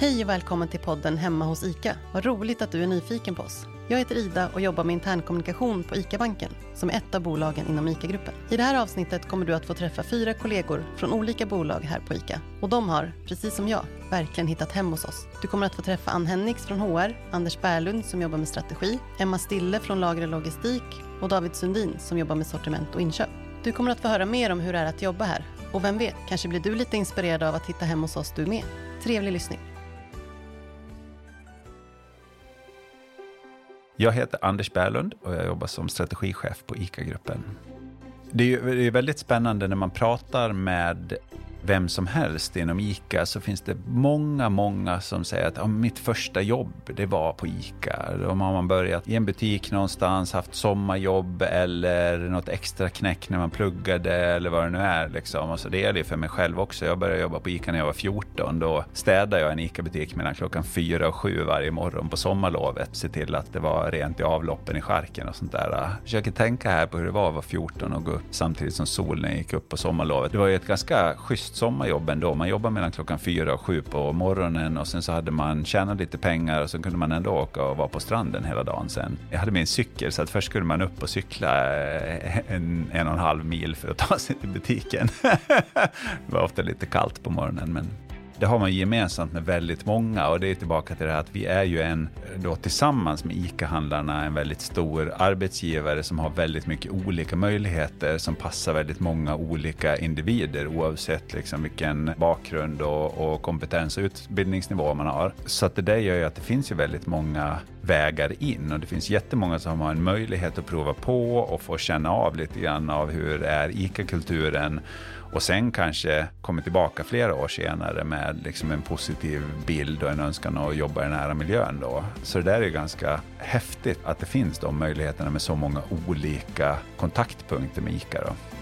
Hej och välkommen till podden Hemma hos ICA. Vad roligt att du är nyfiken på oss. Jag heter Ida och jobbar med internkommunikation på ICA-banken som är ett av bolagen inom ICA-gruppen. I det här avsnittet kommer du att få träffa fyra kollegor från olika bolag här på ICA. Och de har, precis som jag, verkligen hittat hem hos oss. Du kommer att få träffa Ann Hennix från HR, Anders Berlund som jobbar med strategi, Emma Stille från lager och logistik och David Sundin som jobbar med sortiment och inköp. Du kommer att få höra mer om hur det är att jobba här. Och vem vet, kanske blir du lite inspirerad av att hitta hem hos oss du med. Trevlig lyssning. Jag heter Anders Berlund och jag jobbar som strategichef på ICA-gruppen. Det är, ju, det är väldigt spännande när man pratar med vem som helst inom ICA så finns det många, många som säger att ”Ja, mitt första jobb, det var på ICA. Då har man börjat i en butik någonstans, haft sommarjobb eller något extra knäck när man pluggade eller vad det nu är. Liksom. Och så det är det för mig själv också. Jag började jobba på ICA när jag var 14. Då städade jag en ICA-butik mellan klockan 4 och 7 varje morgon på sommarlovet. Se till att det var rent i avloppen i skärken och sånt där. Försöker tänka här på hur det var att vara 14 och gå upp samtidigt som solen gick upp på sommarlovet. Det var ju ett ganska schysst sommarjobb ändå. Man jobbade mellan klockan fyra och sju på morgonen och sen så hade man tjänat lite pengar och så kunde man ändå åka och vara på stranden hela dagen sen. Jag hade min cykel så att först skulle man upp och cykla eh, en, en och en halv mil för att ta sig till butiken. det var ofta lite kallt på morgonen men det har man gemensamt med väldigt många och det är tillbaka till det här att vi är ju en, då tillsammans med ICA-handlarna, en väldigt stor arbetsgivare som har väldigt mycket olika möjligheter som passar väldigt många olika individer oavsett liksom vilken bakgrund och, och kompetens och utbildningsnivå man har. Så att det där gör ju att det finns ju väldigt många vägar in och det finns jättemånga som har en möjlighet att prova på och få känna av lite grann av hur är ICA-kulturen och sen kanske kommer tillbaka flera år senare med liksom en positiv bild och en önskan att jobba i den här miljön. Då. Så det där är ganska häftigt att det finns de möjligheterna med så många olika kontaktpunkter med ICA. Då.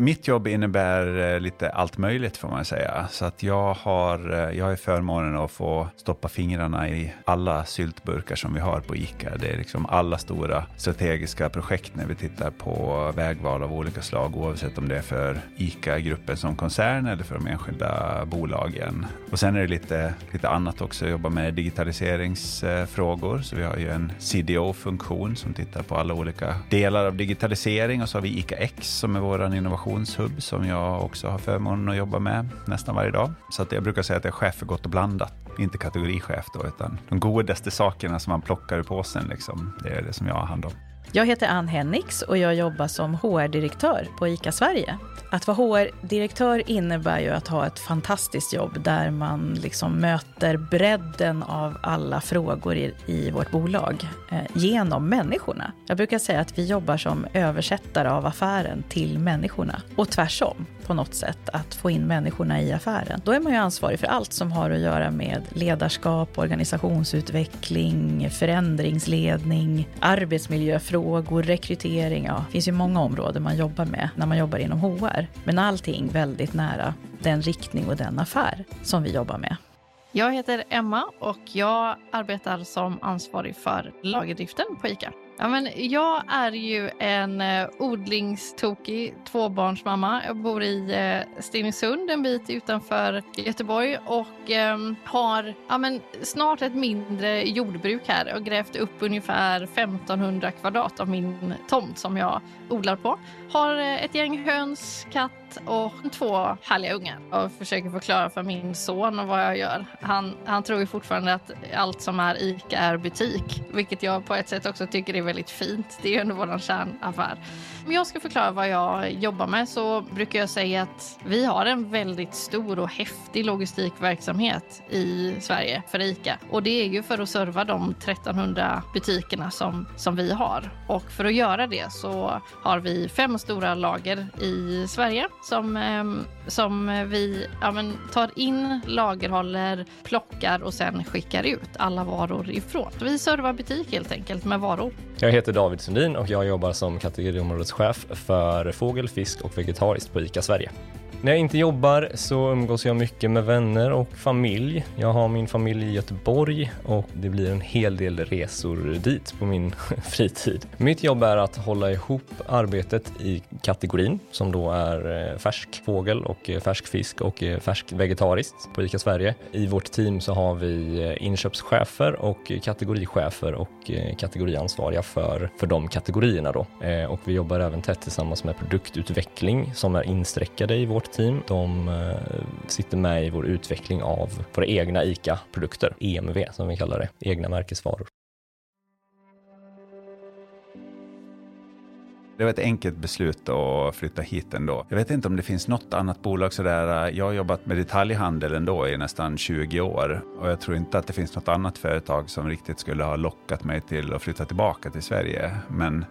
Mitt jobb innebär eh, lite allt möjligt får man säga. Så att jag har, eh, jag är förmånen att få stoppa fingrarna i alla syltburkar som vi har på ICA. Det är liksom alla stora strategiska projekt när vi tittar på vägval av olika slag, oavsett om det är för ICA-gruppen som koncern eller för de enskilda bolagen. Och sen är det lite, lite annat också. Jag jobbar med digitaliseringsfrågor, så vi har ju en CDO-funktion som tittar på alla olika delar av digitalisering och så har vi ICA X som är vår innovation innovationshubb som jag också har förmånen att jobba med nästan varje dag. Så att jag brukar säga att jag är chef för gott och blandat. Inte kategorichef då, utan de godaste sakerna som man plockar ur påsen, liksom, det är det som jag har hand om. Jag heter Ann Hennix och jag jobbar som HR-direktör på ICA Sverige. Att vara HR-direktör innebär ju att ha ett fantastiskt jobb där man liksom möter bredden av alla frågor i, i vårt bolag eh, genom människorna. Jag brukar säga att vi jobbar som översättare av affären till människorna och tvärsom på något sätt att få in människorna i affären. Då är man ju ansvarig för allt som har att göra med ledarskap, organisationsutveckling, förändringsledning, arbetsmiljöfrågor, rekrytering. Ja, det finns ju många områden man jobbar med när man jobbar inom HR. Men allting väldigt nära den riktning och den affär som vi jobbar med. Jag heter Emma och jag arbetar som ansvarig för lagerdriften på ICA. Ja, men jag är ju en eh, odlingstokig tvåbarnsmamma. Jag bor i eh, Stenungsund, en bit utanför Göteborg och eh, har ja, men snart ett mindre jordbruk här och grävt upp ungefär 1500 kvadrat av min tomt som jag odlar på. Har eh, ett gäng höns, katt och två härliga ungar och försöker förklara för min son vad jag gör. Han, han tror ju fortfarande att allt som är ICA är butik, vilket jag på ett sätt också tycker är väldigt fint. Det är ju ändå vår kärnaffär. Om jag ska förklara vad jag jobbar med så brukar jag säga att vi har en väldigt stor och häftig logistikverksamhet i Sverige för ICA. Och det är ju för att serva de 1300 butikerna som, som vi har. Och för att göra det så har vi fem stora lager i Sverige som, ehm, som vi ja, men, tar in, lagerhåller, plockar och sen skickar ut alla varor ifrån. Vi servar butik helt enkelt med varor. Jag heter David Sundin och jag jobbar som kategoriområdeschef för fågel, fisk och vegetariskt på ICA Sverige. När jag inte jobbar så umgås jag mycket med vänner och familj. Jag har min familj i Göteborg och det blir en hel del resor dit på min fritid. Mitt jobb är att hålla ihop arbetet i kategorin som då är eh, färsk fågel och eh, färsk fisk och eh, färsk vegetariskt på ICA Sverige. I vårt team så har vi inköpschefer och kategorichefer och kategoriansvariga för, för de kategorierna då. Och vi jobbar även tätt tillsammans med produktutveckling som är insträckade i vårt team. De eh, sitter med i vår utveckling av våra egna ICA-produkter, EMV som vi kallar det, egna märkesvaror. Det var ett enkelt beslut att flytta hit ändå. Jag vet inte om det finns något annat bolag sådär. Jag har jobbat med detaljhandel ändå i nästan 20 år och jag tror inte att det finns något annat företag som riktigt skulle ha lockat mig till att flytta tillbaka till Sverige. Men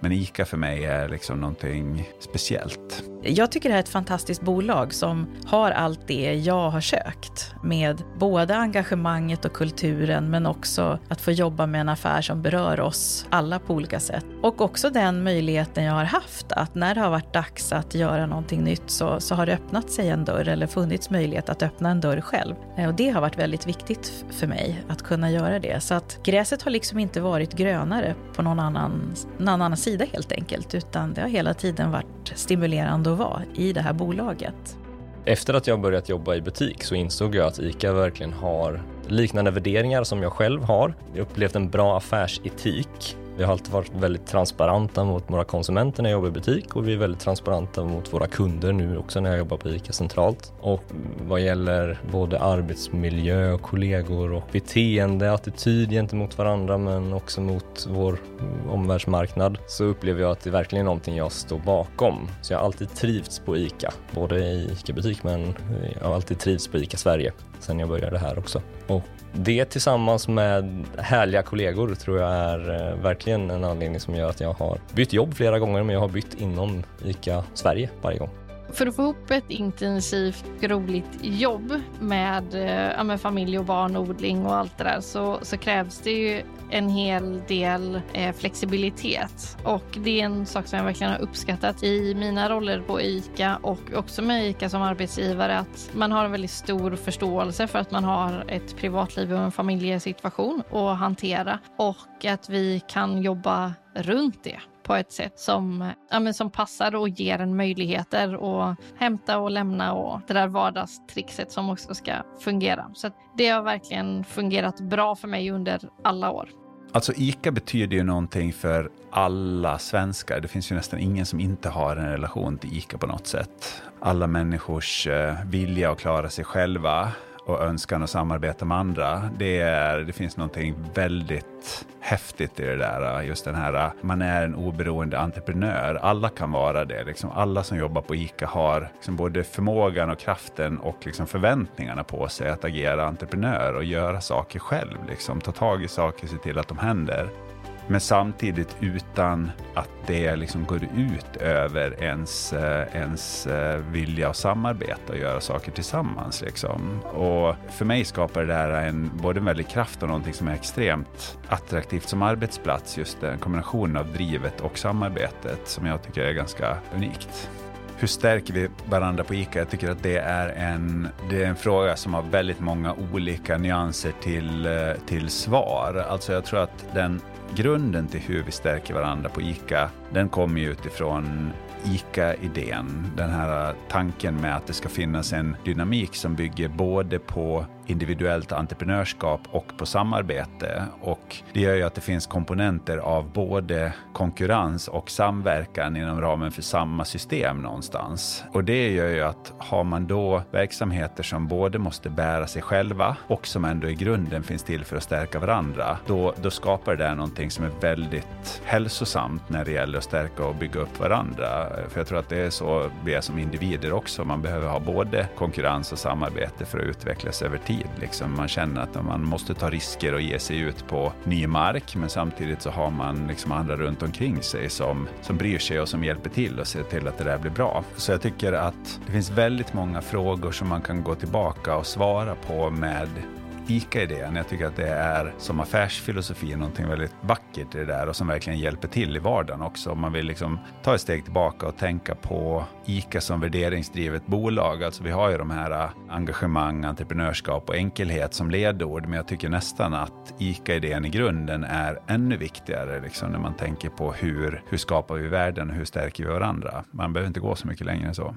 men ICA för mig är liksom någonting speciellt. Jag tycker det här är ett fantastiskt bolag som har allt det jag har sökt. Med både engagemanget och kulturen men också att få jobba med en affär som berör oss alla på olika sätt. Och också den möjligheten jag har haft att när det har varit dags att göra någonting nytt så, så har det öppnat sig en dörr eller funnits möjlighet att öppna en dörr själv. Eh, och det har varit väldigt viktigt för mig att kunna göra det. Så att gräset har liksom inte varit grönare på någon annan, någon annan sida helt enkelt utan det har hela tiden varit stimulerande att vara i det här bolaget. Efter att jag börjat jobba i butik så insåg jag att ICA verkligen har liknande värderingar som jag själv har. Jag upplevt en bra affärsetik vi har alltid varit väldigt transparenta mot våra konsumenter när jag jobbar i butik och vi är väldigt transparenta mot våra kunder nu också när jag jobbar på ICA centralt. Och vad gäller både arbetsmiljö och kollegor och beteende, attityd gentemot varandra men också mot vår omvärldsmarknad så upplever jag att det verkligen är någonting jag står bakom. Så jag har alltid trivts på ICA, både i ICA-butik men jag har alltid trivts på ICA Sverige sen jag började här också. Och det tillsammans med härliga kollegor tror jag är eh, verkligen en anledning som gör att jag har bytt jobb flera gånger men jag har bytt inom ICA Sverige varje gång. För att få ihop ett intensivt, roligt jobb med, eh, ja, med familj och barnodling och allt det där så, så krävs det ju en hel del eh, flexibilitet. Och det är en sak som jag verkligen har uppskattat i mina roller på ICA och också med ICA som arbetsgivare att man har en väldigt stor förståelse för att man har ett privatliv och en familjesituation att hantera och att vi kan jobba runt det på ett sätt som, ja, men som passar och ger en möjligheter att hämta och lämna och det där vardagstrixet som också ska fungera. Så det har verkligen fungerat bra för mig under alla år. Alltså ICA betyder ju någonting för alla svenskar. Det finns ju nästan ingen som inte har en relation till ICA på något sätt. Alla människors eh, vilja att klara sig själva och önskan att samarbeta med andra. Det, är, det finns någonting väldigt häftigt i det där. Just den här, man är en oberoende entreprenör. Alla kan vara det. Liksom alla som jobbar på ICA har liksom både förmågan och kraften och liksom förväntningarna på sig att agera entreprenör och göra saker själv. Liksom. Ta tag i saker, se till att de händer. Men samtidigt utan att det liksom går ut över ens, eh, ens eh, vilja att samarbeta och göra saker tillsammans. Liksom. Och för mig skapar det här en, både en väldig kraft och någonting som är extremt attraktivt som arbetsplats. Just den kombinationen av drivet och samarbetet som jag tycker är ganska unikt. Hur stärker vi varandra på ICA? Jag tycker att det är en, det är en fråga som har väldigt många olika nyanser till, eh, till svar. Alltså jag tror att den grunden till hur vi stärker varandra på ICA, den kommer ju utifrån ICA-idén. Den här tanken med att det ska finnas en dynamik som bygger både på individuellt entreprenörskap och på samarbete. Och det gör ju att det finns komponenter av både konkurrens och samverkan inom ramen för samma system någonstans. Och det gör ju att har man då verksamheter som både måste bära sig själva och som ändå i grunden finns till för att stärka varandra, då, då skapar det någonting som är väldigt hälsosamt när det gäller att stärka och bygga upp varandra. För jag tror att det är så vi är som individer också. Man behöver ha både konkurrens och samarbete för att utvecklas över tid tid. Liksom man känner att man måste ta risker och ge sig ut på ny mark, men samtidigt så har man liksom andra runt omkring sig som, som bryr sig och som hjälper till och ser till att det där blir bra. Så jag tycker att det finns väldigt många frågor som man kan gå tillbaka och svara på med ICA-idén. Jag tycker att det är som affärsfilosofi någonting väldigt vackert i det där och som verkligen hjälper till i vardagen också. Om man vill liksom ta ett steg tillbaka och tänka på ICA som värderingsdrivet bolag. Alltså vi har ju de här äh, engagemang, entreprenörskap och enkelhet som ledord, men jag tycker nästan att ICA-idén i grunden är ännu viktigare liksom, när man tänker på hur, hur skapar vi världen och hur stärker vi varandra. Man behöver inte gå så mycket längre än så.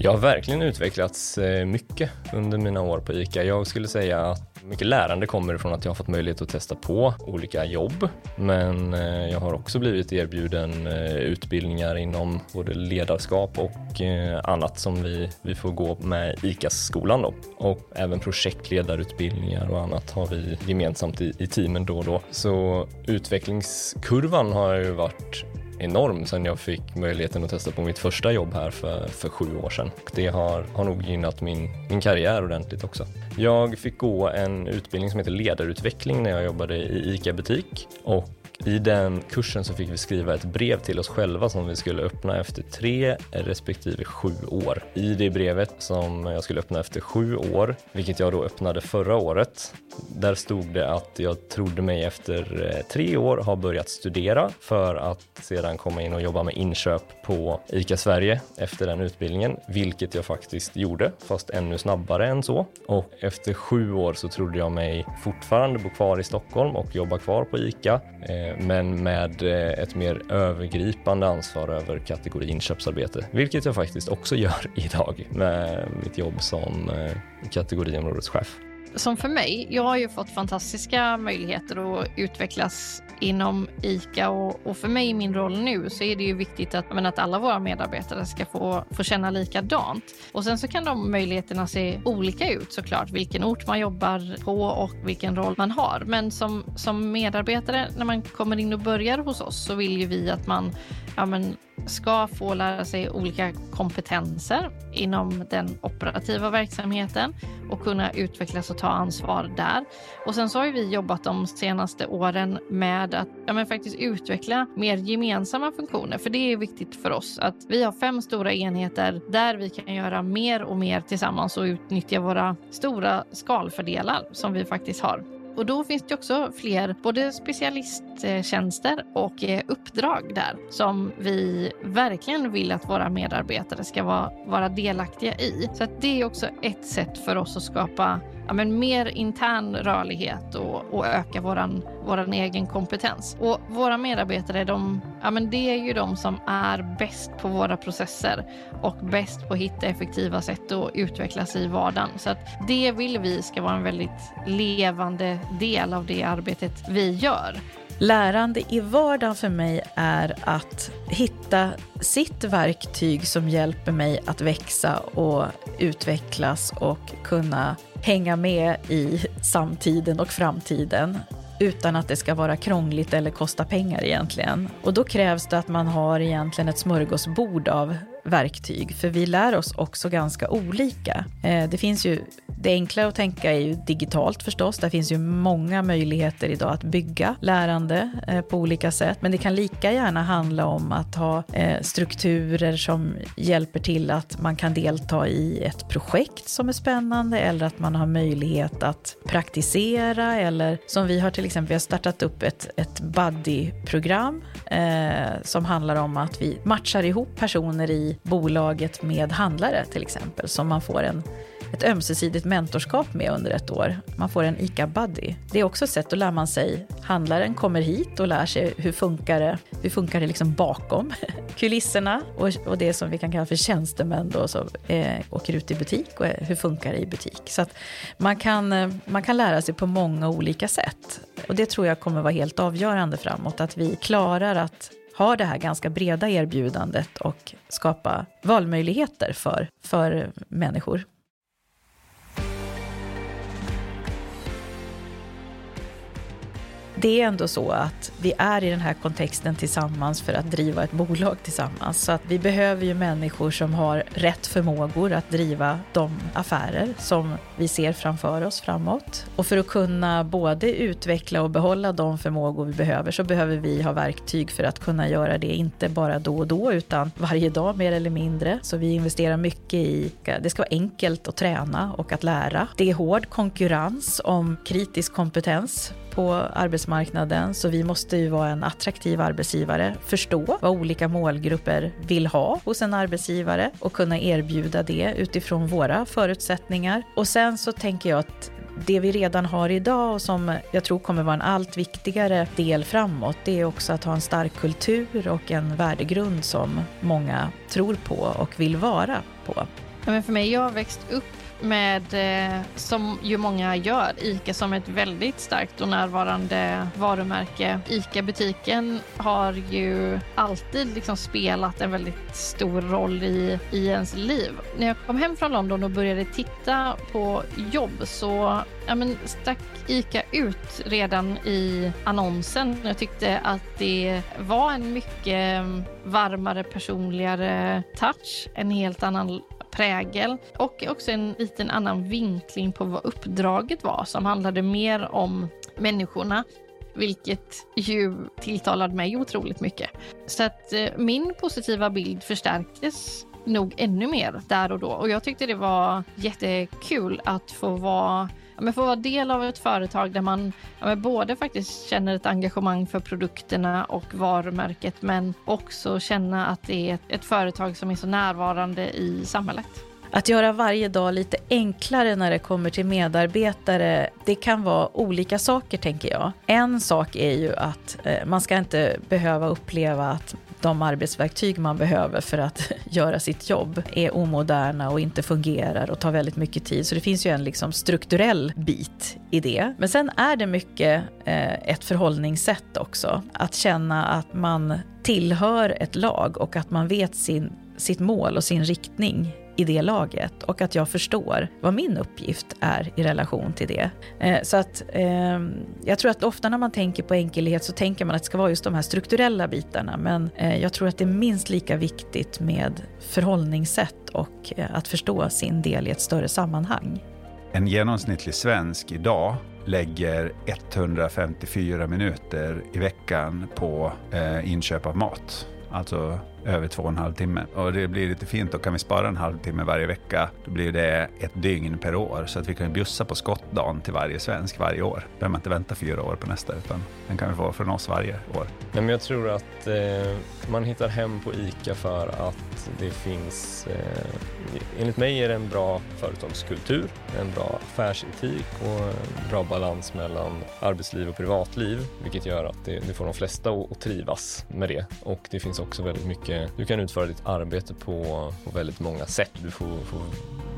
Jag har verkligen utvecklats eh, mycket under mina år på ICA. Jag skulle säga att mycket lärande kommer från att jag har fått möjlighet att testa på olika jobb. Men eh, jag har också blivit erbjuden eh, utbildningar inom både ledarskap och annat som vi, vi får gå med ICA-skolan då. Och även projektledarutbildningar och annat har vi gemensamt i, i teamen då och då. Så utvecklingskurvan har ju varit enorm sen jag fick möjligheten att testa på mitt första jobb här för, för sju år sedan. Det har, har nog gynnat min, min karriär ordentligt också. Jag fick gå en utbildning som heter ledarutveckling när jag jobbade i ICA-butik och i den kursen så fick vi skriva ett brev till oss själva som vi skulle öppna efter tre respektive sju år. I det brevet som jag skulle öppna efter sju år, vilket jag då öppnade förra året, där stod det att jag trodde mig efter eh, tre år ha börjat studera för att sedan komma in och jobba med inköp på ICA Sverige efter den utbildningen, vilket jag faktiskt gjorde, fast ännu snabbare än så. Och efter sju år så trodde jag mig fortfarande bo kvar i Stockholm och jobba kvar på ICA, eh, Eh, men med eh, ett mer övergripande ansvar över kategori inköpsarbete, vilket jag faktiskt också gör idag med mitt jobb som eh, kategoriområdeschef som för mig, jag har ju fått fantastiska möjligheter att utvecklas inom ICA och, och för mig i min roll nu så är det ju viktigt att, men, att alla våra medarbetare ska få, få känna likadant. Och sen så kan de möjligheterna se olika ut såklart, vilken ort man jobbar på och vilken roll man har. Men som, som medarbetare när man kommer in och börjar hos oss så vill ju vi att man ja, men, ska få lära sig olika kompetenser inom den operativa verksamheten och kunna utvecklas och ta ansvar där. Och sen så har vi jobbat de senaste åren med att ja, men faktiskt utveckla mer gemensamma funktioner. För det är viktigt för oss att vi har fem stora enheter där vi kan göra mer och mer tillsammans och utnyttja våra stora skalfördelar som vi faktiskt har. Och då finns det också fler både specialisttjänster och eh, uppdrag där som vi verkligen vill att våra medarbetare ska vara, vara delaktiga i. Så att det är också ett sätt för oss att skapa ja, men mer intern rörlighet och, och öka vår våran egen kompetens. Och våra medarbetare, de, ja, men det är ju de som är bäst på våra processer och bäst på att hitta effektiva sätt att utvecklas i vardagen. Så att det vill vi ska vara en väldigt levande del av det arbetet vi gör. Lärande i vardagen för mig är att hitta sitt verktyg som hjälper mig att växa och utvecklas och kunna hänga med i samtiden och framtiden utan att det ska vara krångligt eller kosta pengar egentligen. Och då krävs det att man har egentligen ett smörgåsbord av verktyg, för vi lär oss också ganska olika. Eh, det finns ju, det enkla att tänka är ju digitalt förstås. Där finns ju många möjligheter idag att bygga lärande eh, på olika sätt. Men det kan lika gärna handla om att ha eh, strukturer som hjälper till att man kan delta i ett projekt som är spännande eller att man har möjlighet att praktisera eller som vi har till exempel, vi har startat upp ett, ett buddy-program eh, som handlar om att vi matchar ihop personer i bolaget med handlare till exempel, som man får en, ett ömsesidigt mentorskap med under ett år. Man får en ICA-buddy. Det är också ett sätt, att lära man sig, handlaren kommer hit och lär sig hur funkar det, hur funkar det liksom bakom kulisserna och, och det som vi kan kalla för tjänstemän då, som eh, åker ut i butik och hur funkar det i butik. Så att man kan, eh, man kan lära sig på många olika sätt. Och det tror jag kommer vara helt avgörande framåt, att vi klarar att har det här ganska breda erbjudandet och skapa valmöjligheter för, för människor. Det är ändå så att vi är i den här kontexten tillsammans för att driva ett bolag tillsammans. Så att vi behöver ju människor som har rätt förmågor att driva de affärer som vi ser framför oss framåt. Och för att kunna både utveckla och behålla de förmågor vi behöver så behöver vi ha verktyg för att kunna göra det, inte bara då och då utan varje dag mer eller mindre. Så vi investerar mycket i, det ska vara enkelt att träna och att lära. Det är hård konkurrens om kritisk kompetens på arbetsmarknaden så vi måste ju vara en attraktiv arbetsgivare, förstå vad olika målgrupper vill ha hos en arbetsgivare och kunna erbjuda det utifrån våra förutsättningar. Och sen så tänker jag att det vi redan har idag och som jag tror kommer vara en allt viktigare del framåt, det är också att ha en stark kultur och en värdegrund som många tror på och vill vara på. Ja, men för mig, jag har växt upp med, eh, som ju många gör, ICA som ett väldigt starkt och närvarande varumärke. ICA-butiken har ju alltid liksom spelat en väldigt stor roll i, i ens liv. När jag kom hem från London och började titta på jobb så ja, men stack ICA ut redan i annonsen. Jag tyckte att det var en mycket varmare, personligare touch, en helt annan prägel och också en liten annan vinkling på vad uppdraget var som handlade mer om människorna vilket ju tilltalade mig otroligt mycket. Så att eh, min positiva bild förstärktes nog ännu mer där och då och jag tyckte det var jättekul att få vara ja, få vara del av ett företag där man ja, både faktiskt känner ett engagemang för produkterna och varumärket men också känna att det är ett, ett företag som är så närvarande i samhället. Att göra varje dag lite enklare när det kommer till medarbetare, det kan vara olika saker tänker jag. En sak är ju att eh, man ska inte behöva uppleva att de arbetsverktyg man behöver för att göra sitt jobb är omoderna och inte fungerar och tar väldigt mycket tid. Så det finns ju en liksom strukturell bit i det. Men sen är det mycket eh, ett förhållningssätt också. Att känna att man tillhör ett lag och att man vet sin, sitt mål och sin riktning i det laget och att jag förstår vad min uppgift är i relation till det. Eh, så att eh, jag tror att ofta när man tänker på enkelhet så tänker man att det ska vara just de här strukturella bitarna men eh, jag tror att det är minst lika viktigt med förhållningssätt och eh, att förstå sin del i ett större sammanhang. En genomsnittlig svensk idag lägger 154 minuter i veckan på eh, inköp av mat. Alltså över två och en halv timme. Och det blir lite fint, då kan vi spara en halvtimme varje vecka. Då blir det ett dygn per år, så att vi kan bjussa på skottdagen till varje svensk varje år. Då behöver man inte vänta fyra år på nästa, utan den kan vi få från oss varje år. Nej, men jag tror att eh, man hittar hem på ICA för att det finns, eh, enligt mig är det en bra företagskultur, en bra affärsetik och en bra balans mellan arbetsliv och privatliv, vilket gör att det, det får de flesta att trivas med det. Och det finns också väldigt mycket du kan utföra ditt arbete på, på väldigt många sätt. Du får, får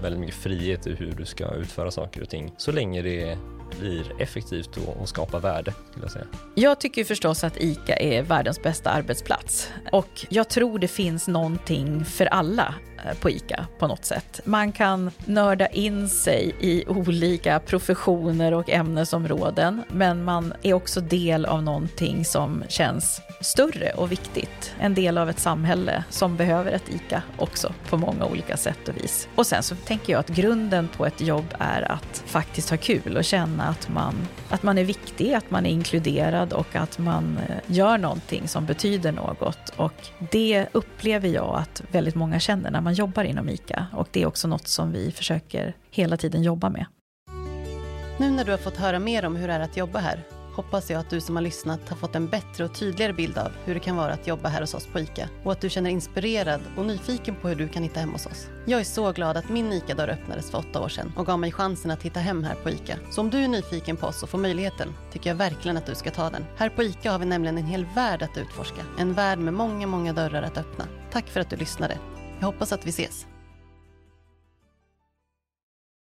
väldigt mycket frihet i hur du ska utföra saker och ting så länge det blir effektivt och, och skapar värde. Skulle jag, säga. jag tycker förstås att ICA är världens bästa arbetsplats och jag tror det finns någonting för alla eh, på ICA på något sätt. Man kan nörda in sig i olika professioner och ämnesområden, men man är också del av någonting som känns större och viktigt. En del av ett samhälle som behöver ett ICA också på många olika sätt och vis. Och sen så tänker jag att grunden på ett jobb är att faktiskt ha kul och känna att man, att man är viktig, att man är inkluderad och att man eh, gör någonting som betyder något. Och det upplever jag att väldigt många känner när man man jobbar inom ICA och det är också något som vi försöker hela tiden jobba med. Nu när du har fått höra mer om hur det är att jobba här hoppas jag att du som har lyssnat har fått en bättre och tydligare bild av hur det kan vara att jobba här hos oss på ICA och att du känner inspirerad och nyfiken på hur du kan hitta hem hos oss. Jag är så glad att min ICA-dörr öppnades för åtta år sedan och gav mig chansen att hitta hem här på ICA. Så om du är nyfiken på oss och får möjligheten tycker jag verkligen att du ska ta den. Här på ICA har vi nämligen en hel värld att utforska. En värld med många, många dörrar att öppna. Tack för att du lyssnade. Jag hoppas att vi ses.